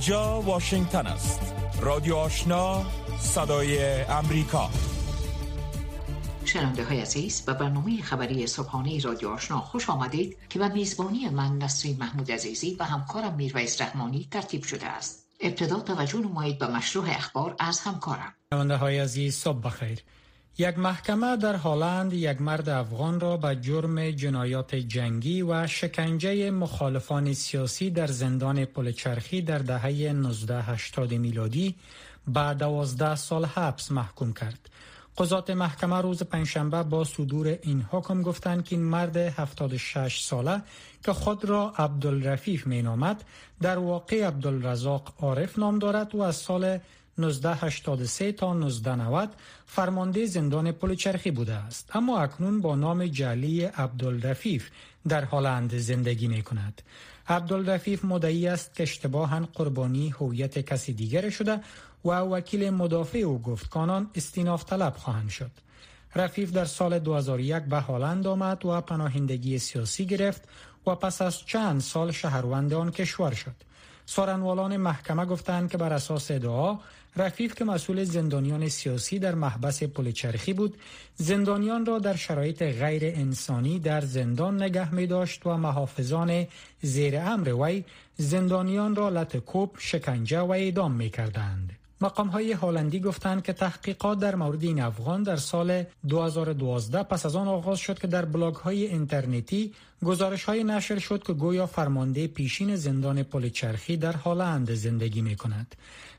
اینجا واشنگتن است. رادیو آشنا صدای امریکا. شنونده های عزیز و برنامه خبری صبحانه رادیو آشنا خوش آمدید که به میزبانی من نسرین محمود عزیزی و همکارم میرویس رحمانی ترتیب شده است. ابتدا توجه نمایید به مشروع اخبار از همکارم. شنونده های عزیز صبح بخیر. یک محکمه در هلند یک مرد افغان را به جرم جنایات جنگی و شکنجه مخالفان سیاسی در زندان پلچرخی در دهه 1980 میلادی به 12 سال حبس محکوم کرد. قضات محکمه روز پنجشنبه با صدور این حکم گفتند که این مرد 76 ساله که خود را عبدالرفیف می نامد در واقع عبدالرزاق عارف نام دارد و از سال 1983 تا 1990 فرمانده زندان پل چرخی بوده است. اما اکنون با نام جعلی عبدالرفیف در هلند زندگی می کند عبدالرفیف مدعی است که اشتباها قربانی هویت کسی دیگر شده و وکیل مدافع او گفت کانان استیناف طلب خواهند شد. رفیف در سال 2001 به هلند آمد و پناهندگی سیاسی گرفت و پس از چند سال شهروند آن کشور شد. سارنوالان محکمه گفتند که بر اساس ادعا رفیف که مسئول زندانیان سیاسی در محبس پلچرخی بود زندانیان را در شرایط غیر انسانی در زندان نگه می داشت و محافظان زیر امر وی زندانیان را لطکوب شکنجه و اعدام می کردند. مقام های هالندی گفتند که تحقیقات در مورد این افغان در سال 2012 پس از آن آغاز شد که در بلاگ های اینترنتی گزارش های نشر شد که گویا فرمانده پیشین زندان پلچرخی در هالند زندگی می کند.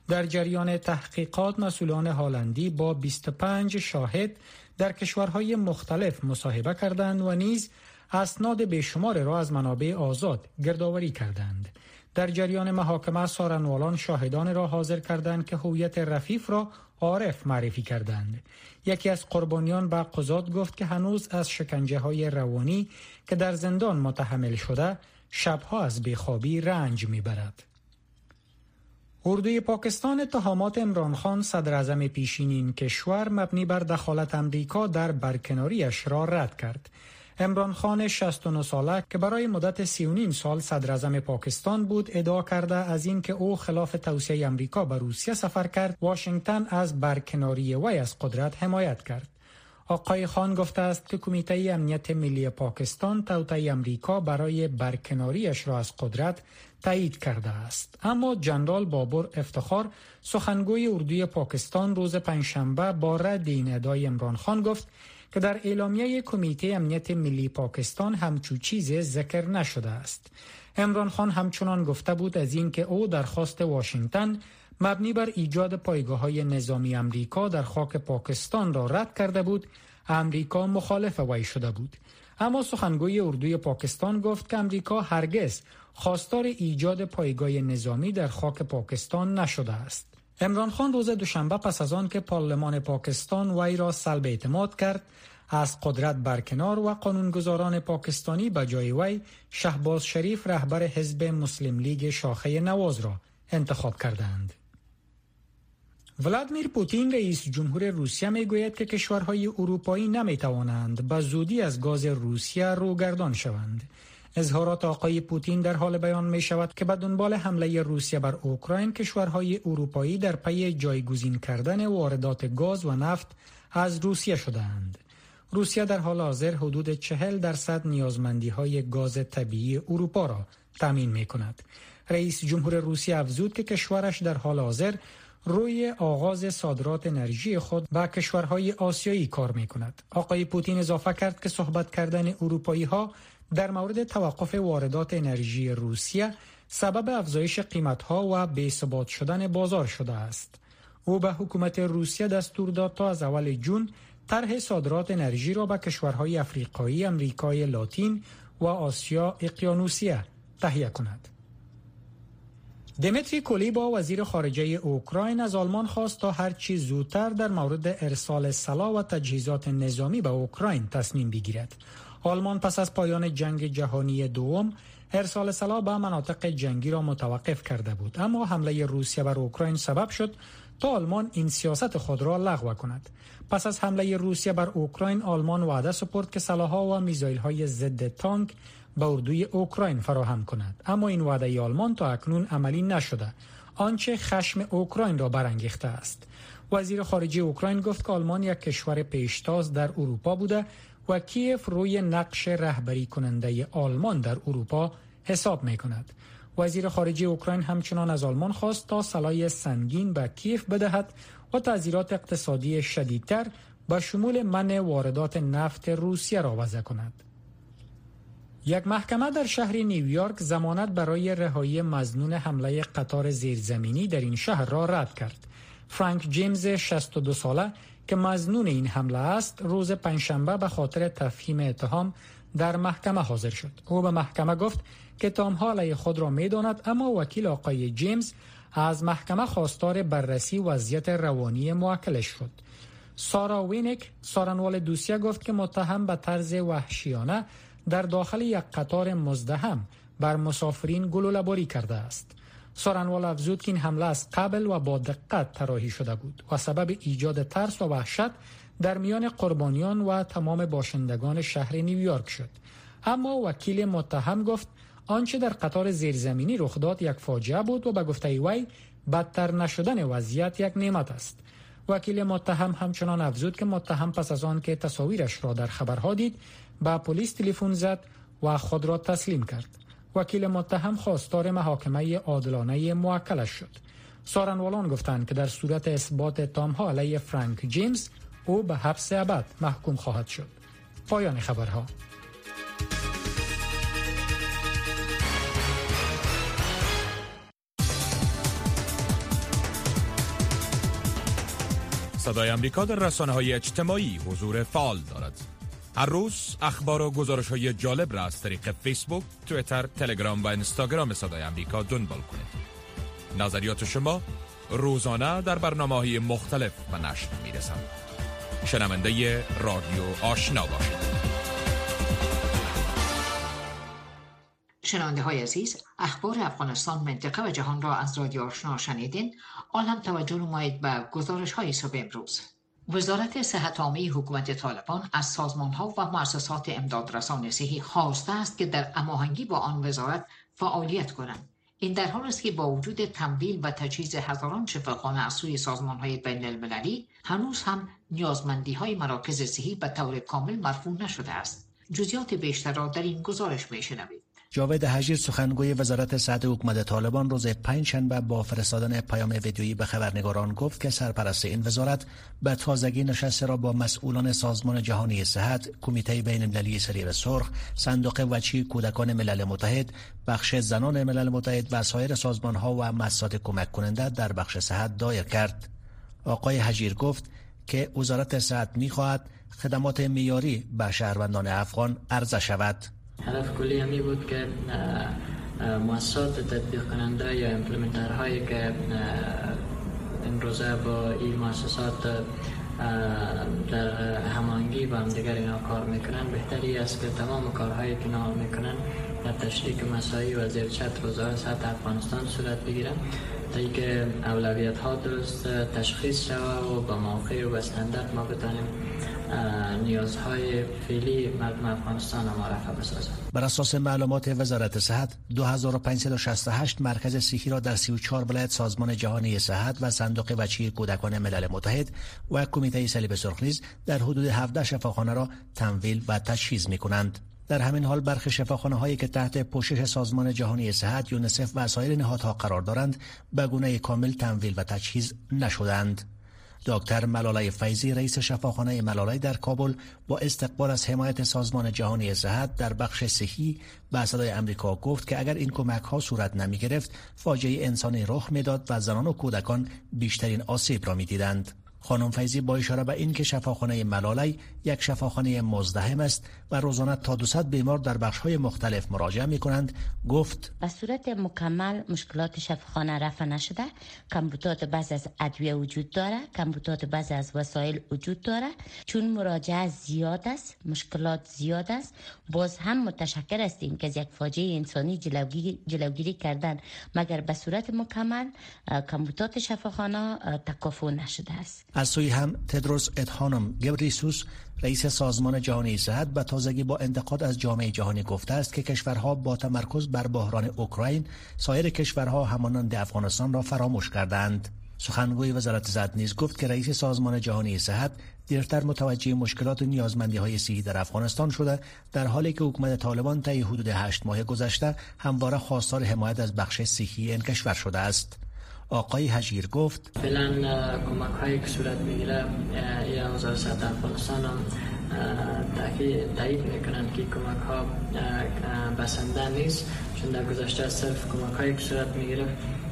در جریان تحقیقات مسئولان هالندی با 25 شاهد در کشورهای مختلف مصاحبه کردند و نیز اسناد بیشمار را از منابع آزاد گردآوری کردند. در جریان محاکمه سارنوالان شاهدان را حاضر کردند که هویت رفیف را عارف معرفی کردند. یکی از قربانیان به قضات گفت که هنوز از شکنجه های روانی که در زندان متحمل شده شبها از بیخوابی رنج می‌برد. اردوی پاکستان اتهامات امران خان صدر اعظم پیشین این کشور مبنی بر دخالت امریکا در برکناریش را رد کرد. امران خان 69 ساله که برای مدت 39 سال صدر پاکستان بود ادعا کرده از اینکه او خلاف توصیه امریکا به روسیه سفر کرد واشنگتن از برکناری وی از قدرت حمایت کرد. آقای خان گفته است که کمیته امنیت ملی پاکستان توطئه امریکا برای برکناریش را از قدرت تایید کرده است. اما جنرال بابر افتخار سخنگوی اردوی پاکستان روز پنجشنبه با رد این ادعای امران خان گفت که در اعلامیه کمیته امنیت ملی پاکستان همچو چیز ذکر نشده است. امران خان همچنان گفته بود از اینکه او درخواست واشنگتن مبنی بر ایجاد پایگاه های نظامی امریکا در خاک پاکستان را رد کرده بود امریکا مخالف وی شده بود اما سخنگوی اردوی پاکستان گفت که امریکا هرگز خواستار ایجاد پایگاه نظامی در خاک پاکستان نشده است امران خان روز دوشنبه پس از آن که پارلمان پاکستان وی را سلب اعتماد کرد از قدرت برکنار و قانونگذاران پاکستانی به جای وی شهباز شریف رهبر حزب مسلم لیگ شاخه نواز را انتخاب کردند. ولادمیر پوتین رئیس جمهور روسیه می گوید که کشورهای اروپایی نمی توانند به زودی از گاز روسیه روگردان شوند. اظهارات آقای پوتین در حال بیان می شود که به دنبال حمله روسیه بر اوکراین کشورهای اروپایی در پی جایگزین کردن واردات گاز و نفت از روسیه شدهاند. روسیه در حال حاضر حدود چهل درصد نیازمندی های گاز طبیعی اروپا را تامین می کند. رئیس جمهور روسیه افزود که کشورش در حال حاضر روی آغاز صادرات انرژی خود به کشورهای آسیایی کار می کند. آقای پوتین اضافه کرد که صحبت کردن اروپایی ها در مورد توقف واردات انرژی روسیه سبب افزایش قیمتها و بی‌ثبات شدن بازار شده است. او به حکومت روسیه دستور داد تا از اول جون طرح صادرات انرژی را به کشورهای افریقایی، امریکای لاتین و آسیا اقیانوسیه تهیه کند. دمیتری کولیبا وزیر خارجه اوکراین از آلمان خواست تا هر چی زودتر در مورد ارسال سلاح و تجهیزات نظامی به اوکراین تصمیم بگیرد. آلمان پس از پایان جنگ جهانی دوم ارسال سلاح به مناطق جنگی را متوقف کرده بود. اما حمله روسیه بر اوکراین سبب شد تا آلمان این سیاست خود را لغو کند. پس از حمله روسیه بر اوکراین آلمان وعده سپرد که سلاحها و میزایل های ضد تانک به اردوی اوکراین فراهم کند. اما این وعده آلمان تا اکنون عملی نشده. آنچه خشم اوکراین را برانگیخته است. وزیر خارجه اوکراین گفت که آلمان یک کشور پیشتاز در اروپا بوده و کیف روی نقش رهبری کننده آلمان در اروپا حساب می کند. وزیر خارجه اوکراین همچنان از آلمان خواست تا سلاح سنگین به کیف بدهد و تعذیرات اقتصادی شدیدتر به شمول منع واردات نفت روسیه را وضع کند. یک محکمه در شهر نیویورک زمانت برای رهایی مزنون حمله قطار زیرزمینی در این شهر را رد کرد. فرانک جیمز 62 ساله که مزنون این حمله است روز پنجشنبه به خاطر تفهیم اتهام در محکمه حاضر شد. او به محکمه گفت که تام علیه خود را می‌داند اما وکیل آقای جیمز از محکمه خواستار بررسی وضعیت روانی موکلش شد. سارا وینک سارنوال دوسیه گفت که متهم به طرز وحشیانه در داخل یک قطار مزدهم بر مسافرین گلوله باری کرده است. سارنوال افزود که این حمله از قبل و با دقت طراحی شده بود و سبب ایجاد ترس و وحشت در میان قربانیان و تمام باشندگان شهر نیویورک شد. اما وکیل متهم گفت آنچه در قطار زیرزمینی رخ داد یک فاجعه بود و به گفته وی بدتر نشدن وضعیت یک نعمت است. وکیل متهم همچنان افزود که متهم پس از آن که تصاویرش را در خبرها دید به پلیس تلفن زد و خود را تسلیم کرد. وکیل متهم خواستار محاکمه عادلانه موکلش شد. سارنوالان گفتند که در صورت اثبات ها علیه فرانک جیمز او به حبس ابد محکوم خواهد شد. پایان خبرها صدای امریکا در رسانه های اجتماعی حضور فعال دارد. هر روز اخبار و گزارش های جالب را از طریق فیسبوک، تویتر، تلگرام و اینستاگرام صدای امریکا دنبال کنید. نظریات شما روزانه در برنامه های مختلف و نشر می رسند. شنونده رادیو آشنا باشید. شنونده های عزیز اخبار افغانستان منطقه و جهان را از رادیو آشنا شنیدین آن توجه نمایید به گزارش های صبح امروز وزارت صحت عامه حکومت طالبان از سازمان ها و مؤسسات امدادرسان صحی خواسته است که در اماهنگی با آن وزارت فعالیت کنند این در حال است که با وجود تمویل و تجهیز هزاران شفاخانه از سوی سازمان های بین المللی هنوز هم نیازمندی های مراکز صحی به طور کامل مرفوع نشده است جزیات بیشتر را در این گزارش می شنوید. جاوید حجیر سخنگوی وزارت صحت حکومت طالبان روز پنجشنبه با فرستادن پیام ویدیویی به خبرنگاران گفت که سرپرست این وزارت به تازگی نشسته را با مسئولان سازمان جهانی صحت، کمیته بین المللی سریع سرخ، صندوق وچی کودکان ملل متحد، بخش زنان ملل متحد و سایر سازمان ها و مؤسسات کمک کننده در بخش صحت دایر کرد. آقای حجیر گفت که وزارت صحت می خواهد خدمات میاری به شهروندان افغان عرضه شود. هدف کلی همی بود که مؤسسات تطبیق کننده یا امپلمنتر هایی که این روزه با این مؤسسات در همانگی با هم دیگر اینا کار می‌کنن. بهتری است که تمام کارهایی که اینا می‌کنن در تشریک مسایی و زیر چتر وزارت صحت افغانستان صورت بگیرن تا اینکه اولویت ها درست تشخیص شود و با موقع و استندرد ما بتانیم نیازهای فعلی مردم افغانستان ما رفع بسازد بر اساس معلومات وزارت صحت 2568 مرکز صحی را در 34 ولایت سازمان جهانی صحت و صندوق وچی کودکان ملل متحد و کمیته صلیب سرخ نیز در حدود 17 شفاخانه را تمویل و تجهیز می کنند. در همین حال برخی شفاخانه هایی که تحت پوشش سازمان جهانی صحت یونسف و سایر نهادها قرار دارند به گونه کامل تمویل و تجهیز نشدند. دکتر ملالای فیضی رئیس شفاخانه ملالای در کابل با استقبال از حمایت سازمان جهانی صحت در بخش صحی به صدای امریکا گفت که اگر این کمک ها صورت نمی گرفت فاجعه انسانی رخ می‌داد و زنان و کودکان بیشترین آسیب را می‌دیدند. خانم فیضی با اشاره به اینکه شفاخانه ملالی یک شفاخانه مزدحم است و روزانه تا 200 بیمار در بخش‌های مختلف مراجعه می کنند گفت به صورت مکمل مشکلات شفاخانه رفع نشده کمبودات بعض از ادویه وجود داره کمبودات بعض از وسایل وجود داره. چون مراجعه زیاد است مشکلات زیاد است باز هم متشکر هستیم که از یک فاجعه انسانی جلوگیری, جلوگیری کردن. مگر به صورت مکمل کمبودات شفاخانه تکافو نشده است. از سوی هم تدروس ادهانم گبریسوس رئیس سازمان جهانی صحت به تازگی با انتقاد از جامعه جهانی گفته است که کشورها با تمرکز بر بحران اوکراین سایر کشورها همانند افغانستان را فراموش کردند. سخنگوی وزارت صحت نیز گفت که رئیس سازمان جهانی صحت دیرتر متوجه مشکلات و نیازمندی های صحی در افغانستان شده در حالی که حکومت طالبان طی حدود هشت ماه گذشته همواره خواستار حمایت از بخش صحی این کشور شده است. آقای هجیر گفت فعلا کمک هایی که صورت می‌گیره یا وزارت افغانستان هم تایید می‌کنند که کمک ها بسنده نیست چون در گذشته صرف کمک هایی که صورت می‌گیره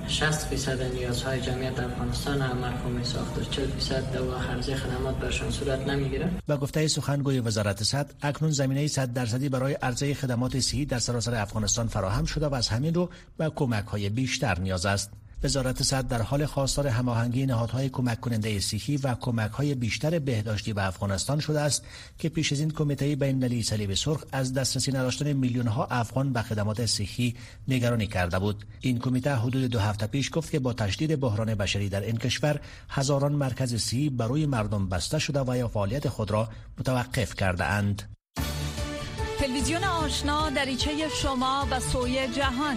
60 فیصد نیازهای جمعیت افغانستان هم مرحوم ساخت 40 فیصد دوا خرجی خدمات برشان صورت نمی‌گیره. و گفته سخنگوی وزارت صحت اکنون زمینه 100 درصدی برای عرضه خدمات صحی در سراسر افغانستان فراهم شده و از همین رو به کمک های بیشتر نیاز است. وزارت صحت در حال خواستار هماهنگی نهادهای کمک کننده صحی و کمک های بیشتر بهداشتی به افغانستان شده است که پیش از این کمیته بین‌المللی صلیب سرخ از دسترسی نداشتن میلیون ها افغان به خدمات صحی نگرانی کرده بود. این کمیته حدود دو هفته پیش گفت که با تشدید بحران بشری در این کشور هزاران مرکز صحی برای مردم بسته شده و یا فعالیت خود را متوقف کرده اند. تلویزیون آشنا دریچه شما و سوی جهان.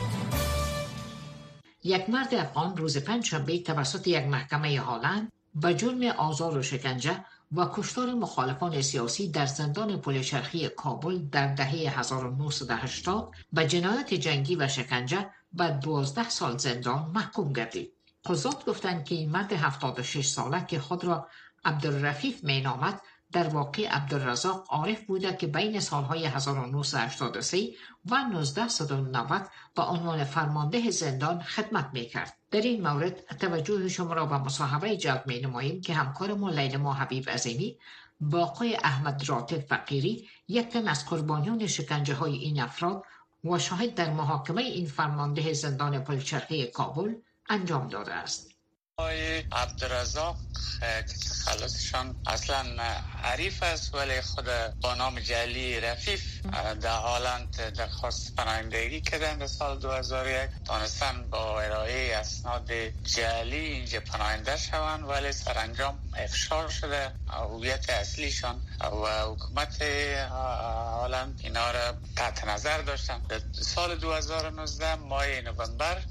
یک مرد افغان روز پنجشنبه توسط یک محکمه هالند به جرم آزار و شکنجه و کشتار مخالفان سیاسی در زندان پلچرخی کابل در دهه 1980 به جنایت جنگی و شکنجه به 12 سال زندان محکوم گردید. قضات گفتند که این مرد 76 ساله که خود را عبدالرفیف می نامد در واقع عبدالرزاق عارف بوده که بین سالهای 1983 و 1990 با عنوان فرمانده زندان خدمت می کرد. در این مورد توجه شما را به مصاحبه جلب می نماییم که همکارمون لیلما حبیب عظیمی با آقای احمد راتب فقیری یک تن از قربانیان شکنجه های این افراد و شاهد در محاکمه این فرمانده زندان پلچرخی کابل انجام داده است. آقای عبدالرزاق که خلاصشان اصلا عریف است ولی خود با نام جلی رفیف در حالند درخواست پناهندگی کردن در سال 2001 تانستن با ارائه اسناد جلی اینجا پناهنده شوند ولی سرانجام افشار شده. هویت اصلیشان و حکومت هالند اینا را تحت نظر داشتن. سال 2019 ماه نوامبر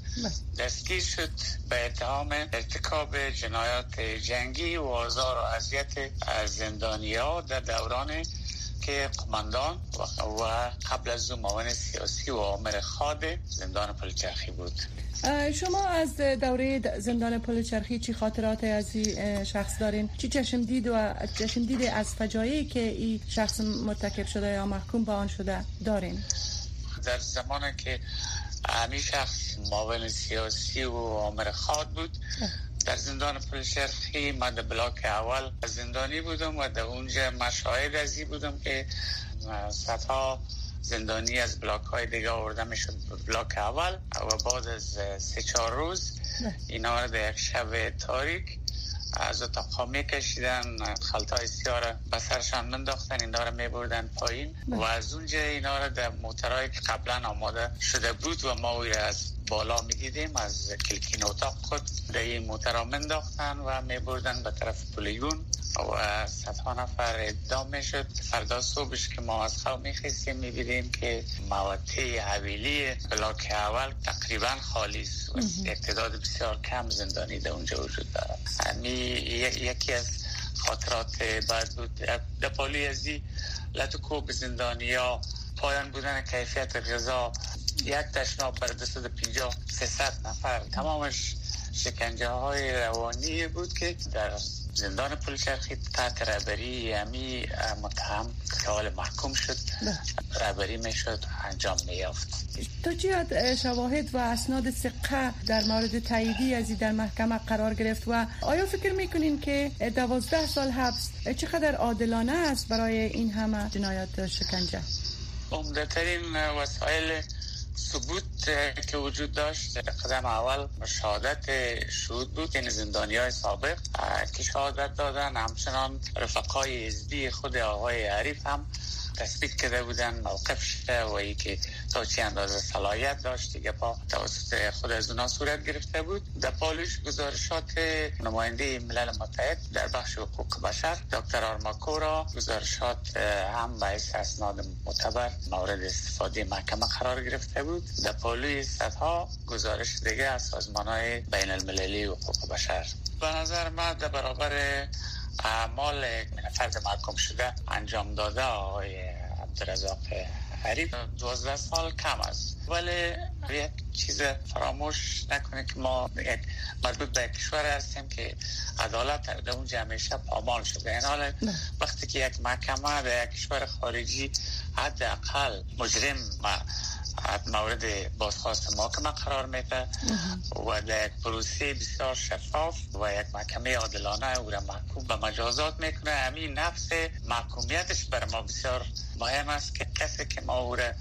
دستگیر شد به اتهام ارتکاب جنایات جنگی و آزار و اذیت زندانی ها در دوران که قماندان و قبل از او معاون سیاسی و عامر خاد زندان پلچرخی بود شما از دوره زندان پلچرخی چی خاطرات از این شخص دارین؟ چی چشم دید و چشم دید از فجایعی که این شخص مرتکب شده یا محکوم به آن شده دارین؟ در زمانی که همین شخص معاون سیاسی و عامر خاد بود در زندان پلشرخی من در بلاک اول زندانی بودم و در اونجا مشاهد ازی بودم که صدها زندانی از بلاک های دیگه آورده می‌شد بلاک اول و بعد از سه چهار روز اینا رو در یک شب تاریک از اتاقا میکشیدن خلطای سیاره به سرشان منداختن اینا رو میبردن پایین و از اونجا اینا رو در موترهایی که قبلا آماده شده بود و ما از بالا می‌دیدیم از کلکین اتاق خود در این موتر منداختن و میبردن به طرف پلیون صدها نفر ادام می‌شد فردا صبحش که ما از خواب میخیستیم می‌بینیم که موتی حویلی بلاک اول تقریبا خالی است و اعتداد بسیار کم زندانی در اونجا وجود دارد. یکی از خاطرات بعد بود. در پالی ازی لطو به زندانیا پایان بودن کیفیت غذا یک تشناب بر 250 300 نفر. تمامش شکنجه های روانی بود که در زندان پلچرخی تحت رهبری امی متهم حال محکوم شد. رهبری می‌شد انجام میافت تا چی شواهد و اسناد سقه در مورد تاییدی ازی در محکمه قرار گرفت و آیا فکر می‌کنین که دوازده سال حبس چقدر عادلانه است برای این همه جنایات شکنجه؟ عمدترین وسایل ثبوت که وجود داشت قدم اول شهادت شهود بود یعنی زندانی های سابق که شهادت دادن. همچنان رفقای ازدی خود آقای عریف هم تثبیت کرده بودن موقف شده و ای که تا چی اندازه صلاحیت داشت دیگه با توسط خود از اونا صورت گرفته بود. در پالوش گزارشات نماینده ملل متحد در بخش حقوق بشر دکتر آرماکورا گزارشات هم باعث اسناد معتبر مورد استفاده محکمه قرار گرفته بود. در پالوی صدها گزارش دیگه از سازمان های بین المللی حقوق بشر. به نظر من در برابر اعمال فرد محکوم شده انجام داده آقای عبدالرزاق حریف. دوازده سال کم است. ولی یک چیز فراموش نکنه که ما مربوط به کشور هستیم که عدالت در اون همیشه پامال شده. این حال وقتی که یک محکمه در یک کشور خارجی حداقل مجرم مورد بازخواست محکمه قرار میده و در یک پروسه بسیار شفاف و یک محکمه عادلانه او را محکوم به مجازات می‌کنه. همین نفس محکومیتش بر ما بسیار مهم است که کسی که ما او را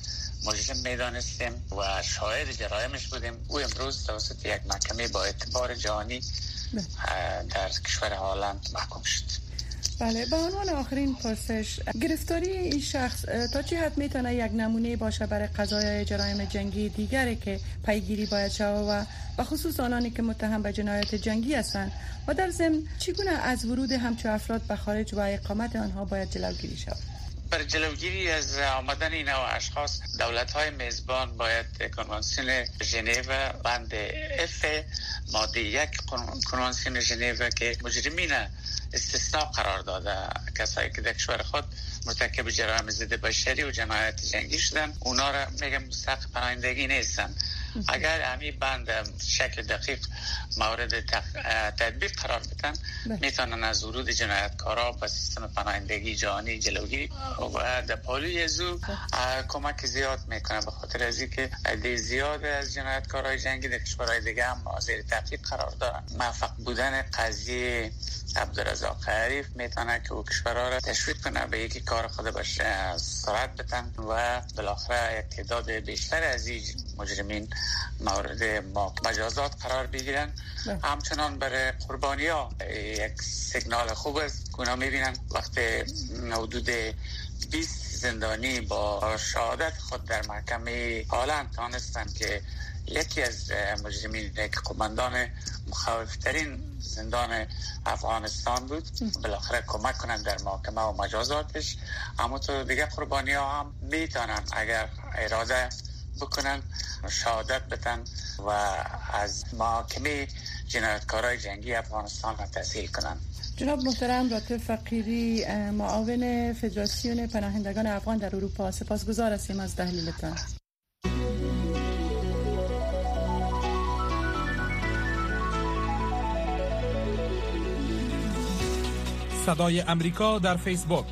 مجرم می‌دانستیم و شاهد جرایمش بودیم او امروز توسط یک محکمه با اعتبار جهانی در کشور هالند محکوم شد. بله به عنوان آخرین پرسش گرفتاری این شخص تا چی حد می‌تونه یک نمونه باشه برای قضای جرایم جنگی دیگری که پیگیری باید شود و و خصوص آنانی که متهم به جنایت جنگی هستند؟ و در ضمن چگونه از ورود همچو افراد به خارج و اقامت آنها باید جلوگیری شود؟ بر جلوگیری از آمدن این نوع اشخاص دولت های میزبان باید کنوانسیون ژنو بند اف ماده یک کنوانسیون ژنو که مجرمین استثناء قرار داده. کسایی که در کشور خود مرتکب جرایم ضد بشری و جنایت جنگی شدن اونا را میگم مستحق پناهندگی نیستن. اگر همی بند شکل دقیق مورد تطبیق قرار بدن بله. می‌تونن از ورود جنایتکارا به سیستم پناهندگی جهانی جلوگیری و در پالوی زو بله. کمک زیاد می‌کنه به خاطر از که عده زیاد از جنایتکارای جنگی در کشورهای دیگه هم زیر تحقیق قرار دارن موفق بودن قضیه عبدالرزاق حریف می‌تونه که او کشورها را تشویق کنه به یکی کار خود باشه سرعت بتن و بالاخره تعداد بیشتر از این مجرمین مورد مجازات قرار بگیرن. بله. همچنان برای قربانی ها یک سیگنال خوب است. که می‌بینن وقتی حدود 20 زندانی با شهادت خود در محکمه هالند تانستن که یکی از مجرمین که قماندان مخوفترین زندان افغانستان بود. بالاخره کمک کنند در محاکمه و مجازاتش. اما تو دیگه قربانی ها هم می‌تونن اگر اراده بکنن شهادت بتن و از محاکمه جنایتکارای جنگی افغانستان را تحصیل کنن. جناب محترم راتب فقیری معاون فدراسیون پناهندگان افغان در اروپا سپاسگزار هستیم از تحلیلتان صدای امریکا در فیسبوک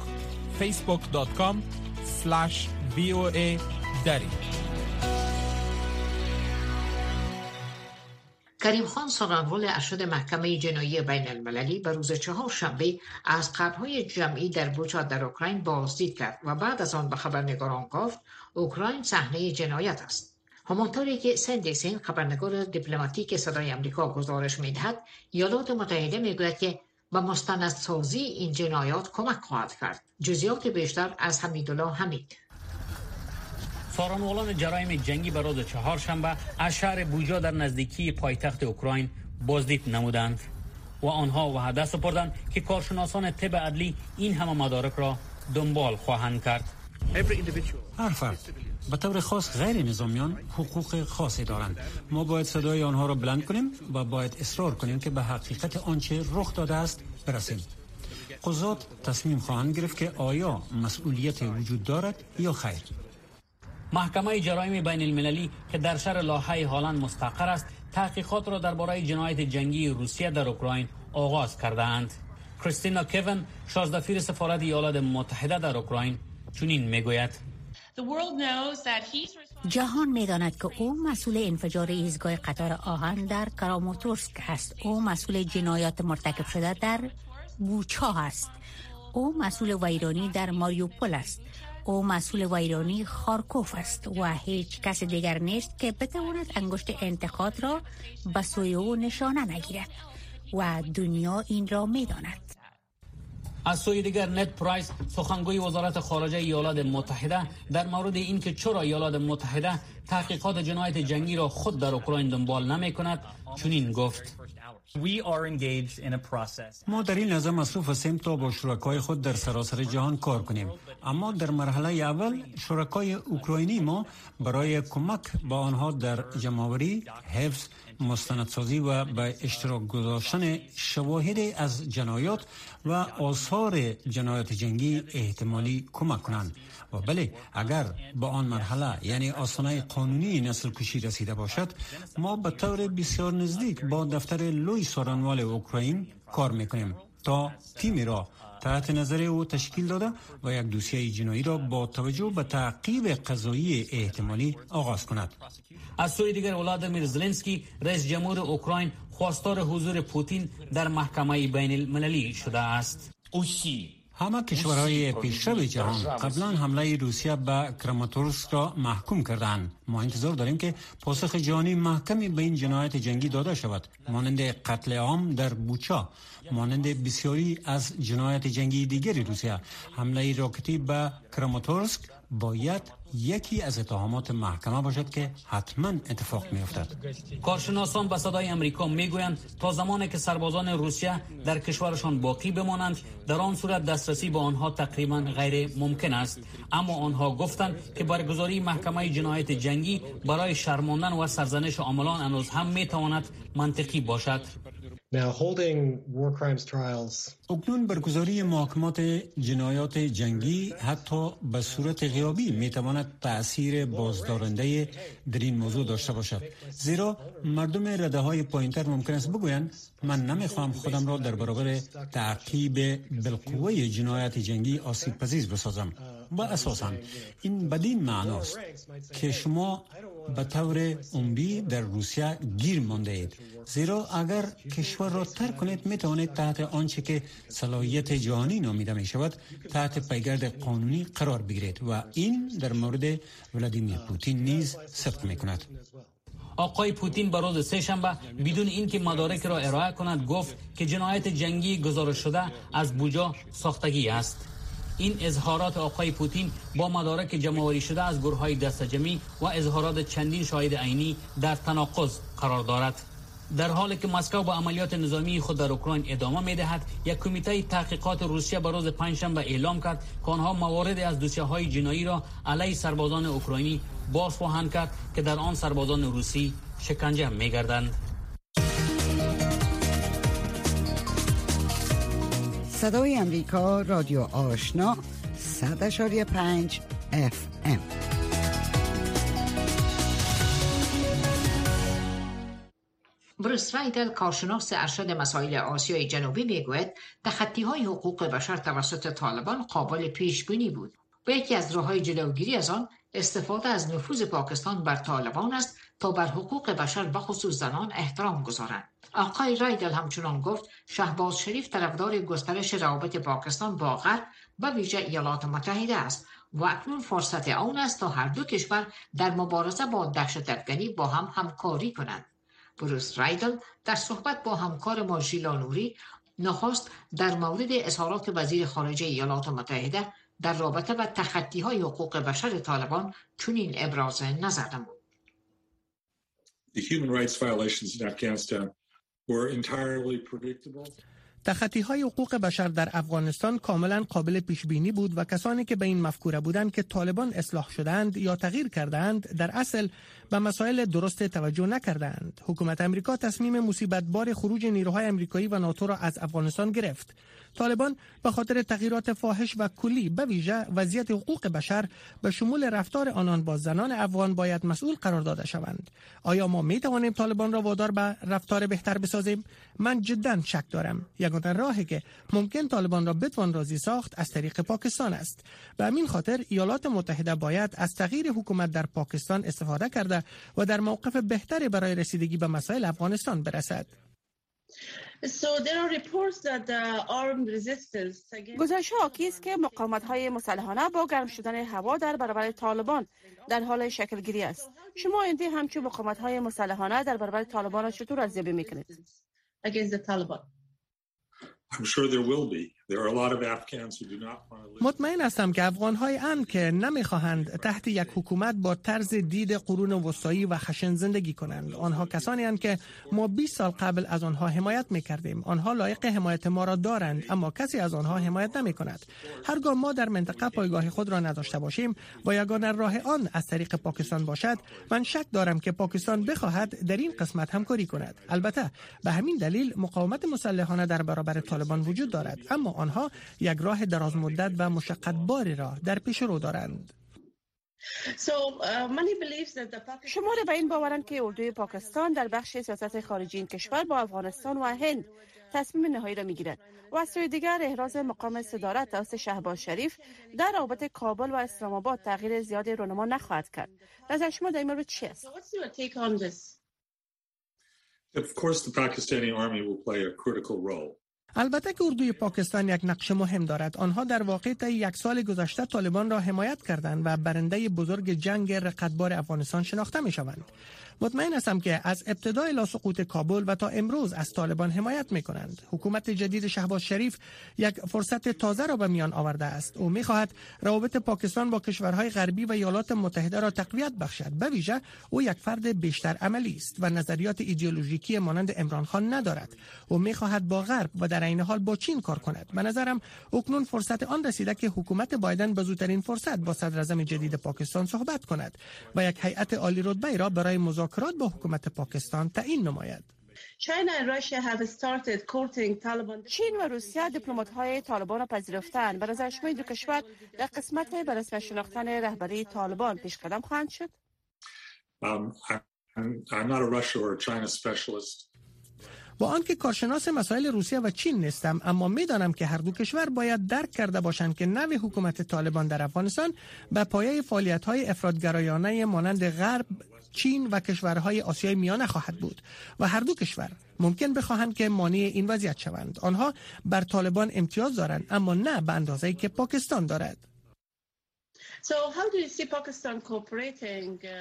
facebook.com slash voa دری. کریم خان سخنگوی ارشد محکمه جنایی بین المللی به روز چهار شنبه از قبرهای جمعی در بوچا در اوکراین بازدید کرد و بعد از آن به خبرنگاران گفت اوکراین صحنه جنایت است. همانطوری که سندیسین خبرنگار دیپلماتیک صدای امریکا گزارش می‌دهد ایالات متحده می‌گوید که و مستندسازی این جنایات کمک خواهد کرد. جزیات بیشتر از حمیدالله حمید. سارانوالان جرایم جنگی به روز چهارشنبه از شهر بوجا در نزدیکی پایتخت اوکراین بازدید نمودند و آنها وعده سپردند که کارشناسان طب عدلی این همه مدارک را دنبال خواهند کرد. هر فرد به طور خاص غیر نظامیان حقوق خاصی دارند. ما باید صدای آنها را بلند کنیم و باید اصرار کنیم که به حقیقت آنچه رخ داده است برسیم. قضات تصمیم خواهند گرفت که آیا مسئولیت وجود دارد یا خیر. محکمه جرایم بین المللی که در شهر لاهای هالند مستقر است تحقیقات را درباره جنایت جنگی روسیه در اوکراین آغاز کردند کریستینا کوین شازدفیر سفارت ایالات متحده در اوکراین چنین می‌گوید. جهان می‌داند که او مسئول انفجار ایزگاه قطار آهن در کراموتورسک است. او مسئول جنایات مرتکب شده در بوچا است. او مسئول ویرانی در ماریوپول است. او مسئول ویرانی خارکوف است و هیچ کس دیگر نیست که بتواند انگشت انتقاد را به سوی او نشانه نگیرد و دنیا این را می‌داند. از سوی دیگر نت پرایس سخنگوی وزارت خارجه ایالات متحده در مورد اینکه چرا ایالات متحده تحقیقات جنایت جنگی را خود در اوکراین دنبال نمی کند چنین گفت. ما در این لحظه مصروف هستیم تا با شرکای خود در سراسر جهان کار کنیم. اما در مرحله اول شرکای اوکراینی ما برای کمک با آنها در جمعوری حفظ مستندسازی و به اشتراک گذاشتن شواهد از جنایات و آثار جنایات جنگی احتمالی کمک کنند. و بله اگر با آن مرحله یعنی آسانه قانونی نسل کشی رسیده باشد ما به طور بسیار نزدیک با دفتر لوی سارانوال اوکراین کار می‌کنیم تا تیمی را تحت نظر او تشکیل داده و یک دوسیه جنایی را با توجه به تعقیب قضایی احتمالی آغاز کند. از سوی دیگر ولادیمیر زلنسکی رئیس جمهور اوکراین خواستار حضور پوتین در محکمه بین المللی شده است. همه کشورهای پیشرو جهان قبلا حمله روسیه به کراماتورسک را محکوم کردند. ما انتظار داریم که پاسخ جهانی محکمی به این جنایت جنگی داده شود. مانند قتل عام در بوچا مانند بسیاری از جنایت جنگی دیگری روسیه. حمله راکتی به کراماتورسک باید یکی از اتهامات محکمه باشد که حتما اتفاق می افتد. کارشناسان به صدای امریکا می‌گویند تا زمانی که سربازان روسیه در کشورشان باقی بمانند در آن صورت دسترسی به آنها تقریبا غیر ممکن است اما آنها گفتند که برگزاری محکمه جنایت جنگی برای شرماندن و سرزنش عاملان هنوز هم می تواند منطقی باشد اکنون برگزاری محاکمات جنایات جنگی حتی به صورت غیابی می تواند تأثیر بازدارنده در این موضوع داشته باشد. زیرا مردم رده های پایینتر ممکن است بگویند من نمی‌خواهم خودم را در برابر تعقیب بالقوه جنایت جنگی آسیب پذیر بسازم. و اساسا این بدین معناست که شما به طور عمری در روسیه گیر مانده اید زیرا اگر کشور را ترک کنید می توانید تحت آنچه که صلاحیت جهانی نامیده می شود تحت پیگرد قانونی قرار بگیرید و این در مورد ولادیمیر پوتین نیز صدق می کند آقای پوتین به روز سهشنبه بدون اینکه مدارک را ارائه کند گفت که جنایت جنگی گزارش شده از بوجا ساختگی است. این اظهارات آقای پوتین با مدارک جمعوری شده از گروه های دستجمی و اظهارات چندین شاهد عینی در تناقض قرار دارد در حالی که مسکو با عملیات نظامی خود در اوکراین ادامه می دهد یک کمیته تحقیقات روسیه به روز پنجشنبه اعلام کرد که آنها موارد از دوسیه های جنایی را علیه سربازان اوکراینی باز خواهند کرد که در آن سربازان روسی شکنجه می گردند. صدای امریکا رادیو آشنا 100.5 اف ام. بروس رایدل کارشناس ارشد مسائل آسیای جنوبی می‌گوید تخطی های حقوق بشر توسط طالبان قابل پیش بینی بود. و یکی از راههای جلوگیری از آن استفاده از نفوذ پاکستان بر طالبان است تا بر حقوق بشر و خصوص زنان احترام گذارند. آقای رایدل همچنان گفت شهباز شریف طرفدار گسترش روابط پاکستان با غرب و ویژه ایالات متحده است و اکنون فرصت آن است تا هر دو کشور در مبارزه با دهشت افغانی با هم همکاری کنند. بروس رایدل در صحبت با همکار ما ژیلا نخست در مورد اظهارات وزیر خارجه ایالات متحده در رابطه با تخطی های حقوق بشر طالبان چنین ابراز نظر نمود تخطی های حقوق بشر در افغانستان کاملا قابل پیش بینی بود و کسانی که به این مفکوره بودند که طالبان اصلاح شدند یا تغییر کردند در اصل به مسائل درست توجه نکردند. حکومت امریکا تصمیم مصیبت بار خروج نیروهای امریکایی و ناتو را از افغانستان گرفت. طالبان به خاطر تغییرات فاحش و کلی به ویژه وضعیت حقوق بشر به شمول رفتار آنان با زنان افغان باید مسئول قرار داده شوند. آیا ما می توانیم طالبان را وادار به رفتار بهتر بسازیم؟ من جدا شک دارم. یگانه راهی که ممکن طالبان را بتوان راضی ساخت از طریق پاکستان است. به همین خاطر ایالات متحده باید از تغییر حکومت در پاکستان استفاده کرده و در موقف بهتری برای رسیدگی به مسائل افغانستان برسد. گزارش حاکی است که مقاومت های مسلحانه با گرم شدن هوا در برابر طالبان در حال شکلگیری است. شما اینده همچون مقاومت های مسلحانه در برابر طالبان را چطور ارزیابی می‌کنید مطمئن هستم که افغان های ان که نمی‌خواهند تحت یک حکومت با طرز دید قرون وسطایی و خشن زندگی کنند. آنها کسانی هستند که ما 20 سال قبل از آنها حمایت می‌کردیم. آنها لایق حمایت ما را دارند اما کسی از آنها حمایت نمی کند هرگاه ما در منطقه پایگاه خود را نداشته باشیم و یگانه راه آن از طریق پاکستان باشد من شک دارم که پاکستان بخواهد در این قسمت همکاری کند. البته به همین دلیل مقاومت مسلحانه در برابر طالبان وجود دارد. اما آنها یک راه دراز مدت و مشقت باری را در پیش رو دارند. شماره به این باورند که اردوی پاکستان در بخش سیاست خارجی این کشور با افغانستان و هند تصمیم نهایی را می‌گیرد و از سوی دیگر احراز مقام صدارت توسط شهباز شریف در رابط کابل و اسلام آباد تغییر زیادی رونما نخواهد کرد. نظر شما در این مورد چی است؟ Of course, the Pakistani army will play a critical role. البته که اردوی پاکستان یک نقش مهم دارد آنها در واقع تا یک سال گذشته طالبان را حمایت کردند و برنده بزرگ جنگ رقتبار افغانستان شناخته می شوند مطمئن هستم که از ابتدای لا سقوط کابل و تا امروز از طالبان حمایت می کنند. حکومت جدید شهباز شریف یک فرصت تازه را به میان آورده است. او می خواهد روابط پاکستان با کشورهای غربی و ایالات متحده را تقویت بخشد. به ویژه او یک فرد بیشتر عملی است و نظریات ایدئولوژیکی مانند عمران خان ندارد. او می خواهد با غرب و در عین حال با چین کار کند. به نظرم اکنون فرصت آن رسیده که حکومت بایدن به زودترین فرصت با صدر جدید پاکستان صحبت کند و یک هیئت عالی رتبه را برای مذاکرات با حکومت پاکستان تعیین نماید. چین و روسیه دیپلمات های طالبان. را پذیرفتند به نظر شما دو کشور در قسمت به رسم شناختن رهبری طالبان پیش قدم خواهند شد. با آنکه کارشناس مسائل روسیه و چین نیستم اما می‌دانم که هر دو کشور باید درک کرده باشند که نوع حکومت طالبان در افغانستان به پایه فعالیت های افرادگرایانه مانند غرب چین و کشورهای آسیای میانه خواهد بود و هر دو کشور ممکن بخواهند که مانع این وضعیت شوند. آنها بر طالبان امتیاز دارند اما نه به اندازه که پاکستان دارد.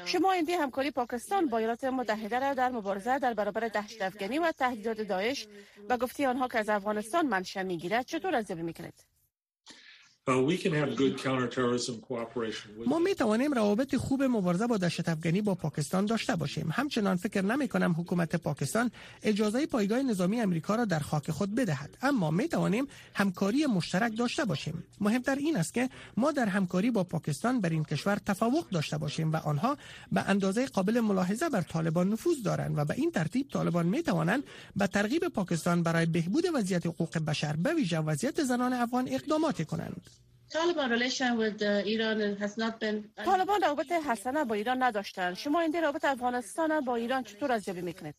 شما این همکاری پاکستان با ایالات متحده را در مبارزه در برابر دهشت افغانی و تهدیدات داعش و گفتی آنها که از افغانستان منشأ می‌گیرد چطور ارزیابی می‌کنید ما می توانیم روابط خوب مبارزه با دشت افغانی با پاکستان داشته باشیم. همچنان فکر نمی کنم حکومت پاکستان اجازه پایگاه نظامی امریکا را در خاک خود بدهد. اما می توانیم همکاری مشترک داشته باشیم. مهمتر این است که ما در همکاری با پاکستان بر این کشور تفوق داشته باشیم و آنها به اندازه قابل ملاحظه بر طالبان نفوذ دارند و به این ترتیب طالبان می توانند به ترغیب پاکستان برای بهبود وضعیت حقوق بشر به ویژه وضعیت زنان افغان اقدامات کنند. طالبان طالبان روابط حسنه با ایران نداشتند شما این روابط افغانستان با ایران چطور ارزیابی می‌کنید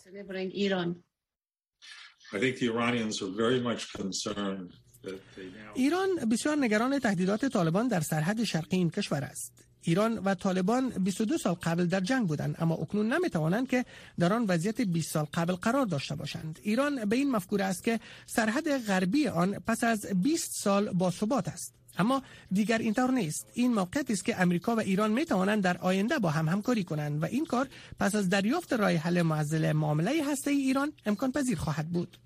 ایران بسیار نگران تهدیدات طالبان در سرحد شرقی این کشور است. ایران و طالبان 22 سال قبل در جنگ بودند اما اکنون نمی توانند که در آن وضعیت 20 سال قبل قرار داشته باشند. ایران به این مفکوره است که سرحد غربی آن پس از 20 سال با ثبات است. اما دیگر اینطور نیست. این موقعیتی است که امریکا و ایران می توانند در آینده با هم همکاری کنند و این کار پس از دریافت راه حل معضل معامله هسته ای ایران امکان پذیر خواهد بود.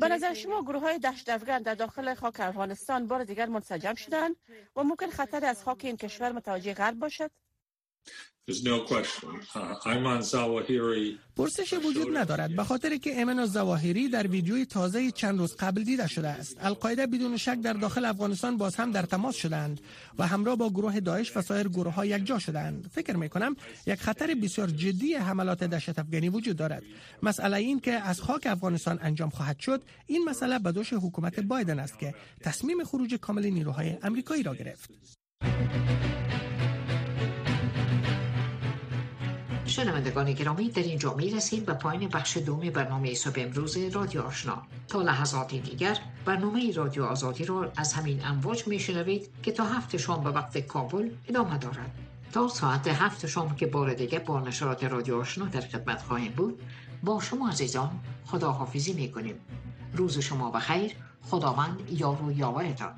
به نظر شما گروه های دشت افغان در داخل خاک افغانستان بار دیگر منسجم شدند و ممکن خطر از خاک این کشور متوجه غرب باشد؟ پرسش وجود ندارد به خاطر که ایمن زواهری در ویدیوی تازه چند روز قبل دیده شده است. القاعده بدون شک در داخل افغانستان باز هم در تماس شدند و همراه با گروه داعش و سایر گروه ها یک جا شدند. فکر می کنم یک خطر بسیار جدی حملات دهشت افغانی وجود دارد. مسئله این که از خاک افغانستان انجام خواهد شد این مسئله به دوش حکومت بایدن است که تصمیم خروج کامل نیروهای امریکایی را گرفت. شنوندگان گرامی در اینجا می رسیم به پایین بخش دوم برنامه صبح امروز رادیو آشنا. تا لحظات دیگر برنامه رادیو آزادی را از همین امواج می شنوید که تا هفت شام به وقت کابل ادامه دارد. تا ساعت هفت شام که بار دیگه با نشرات رادیو آشنا در خدمت خواهیم بود با شما عزیزان خداحافظی می کنیم روز شما بخیر خداوند یار و یاورتان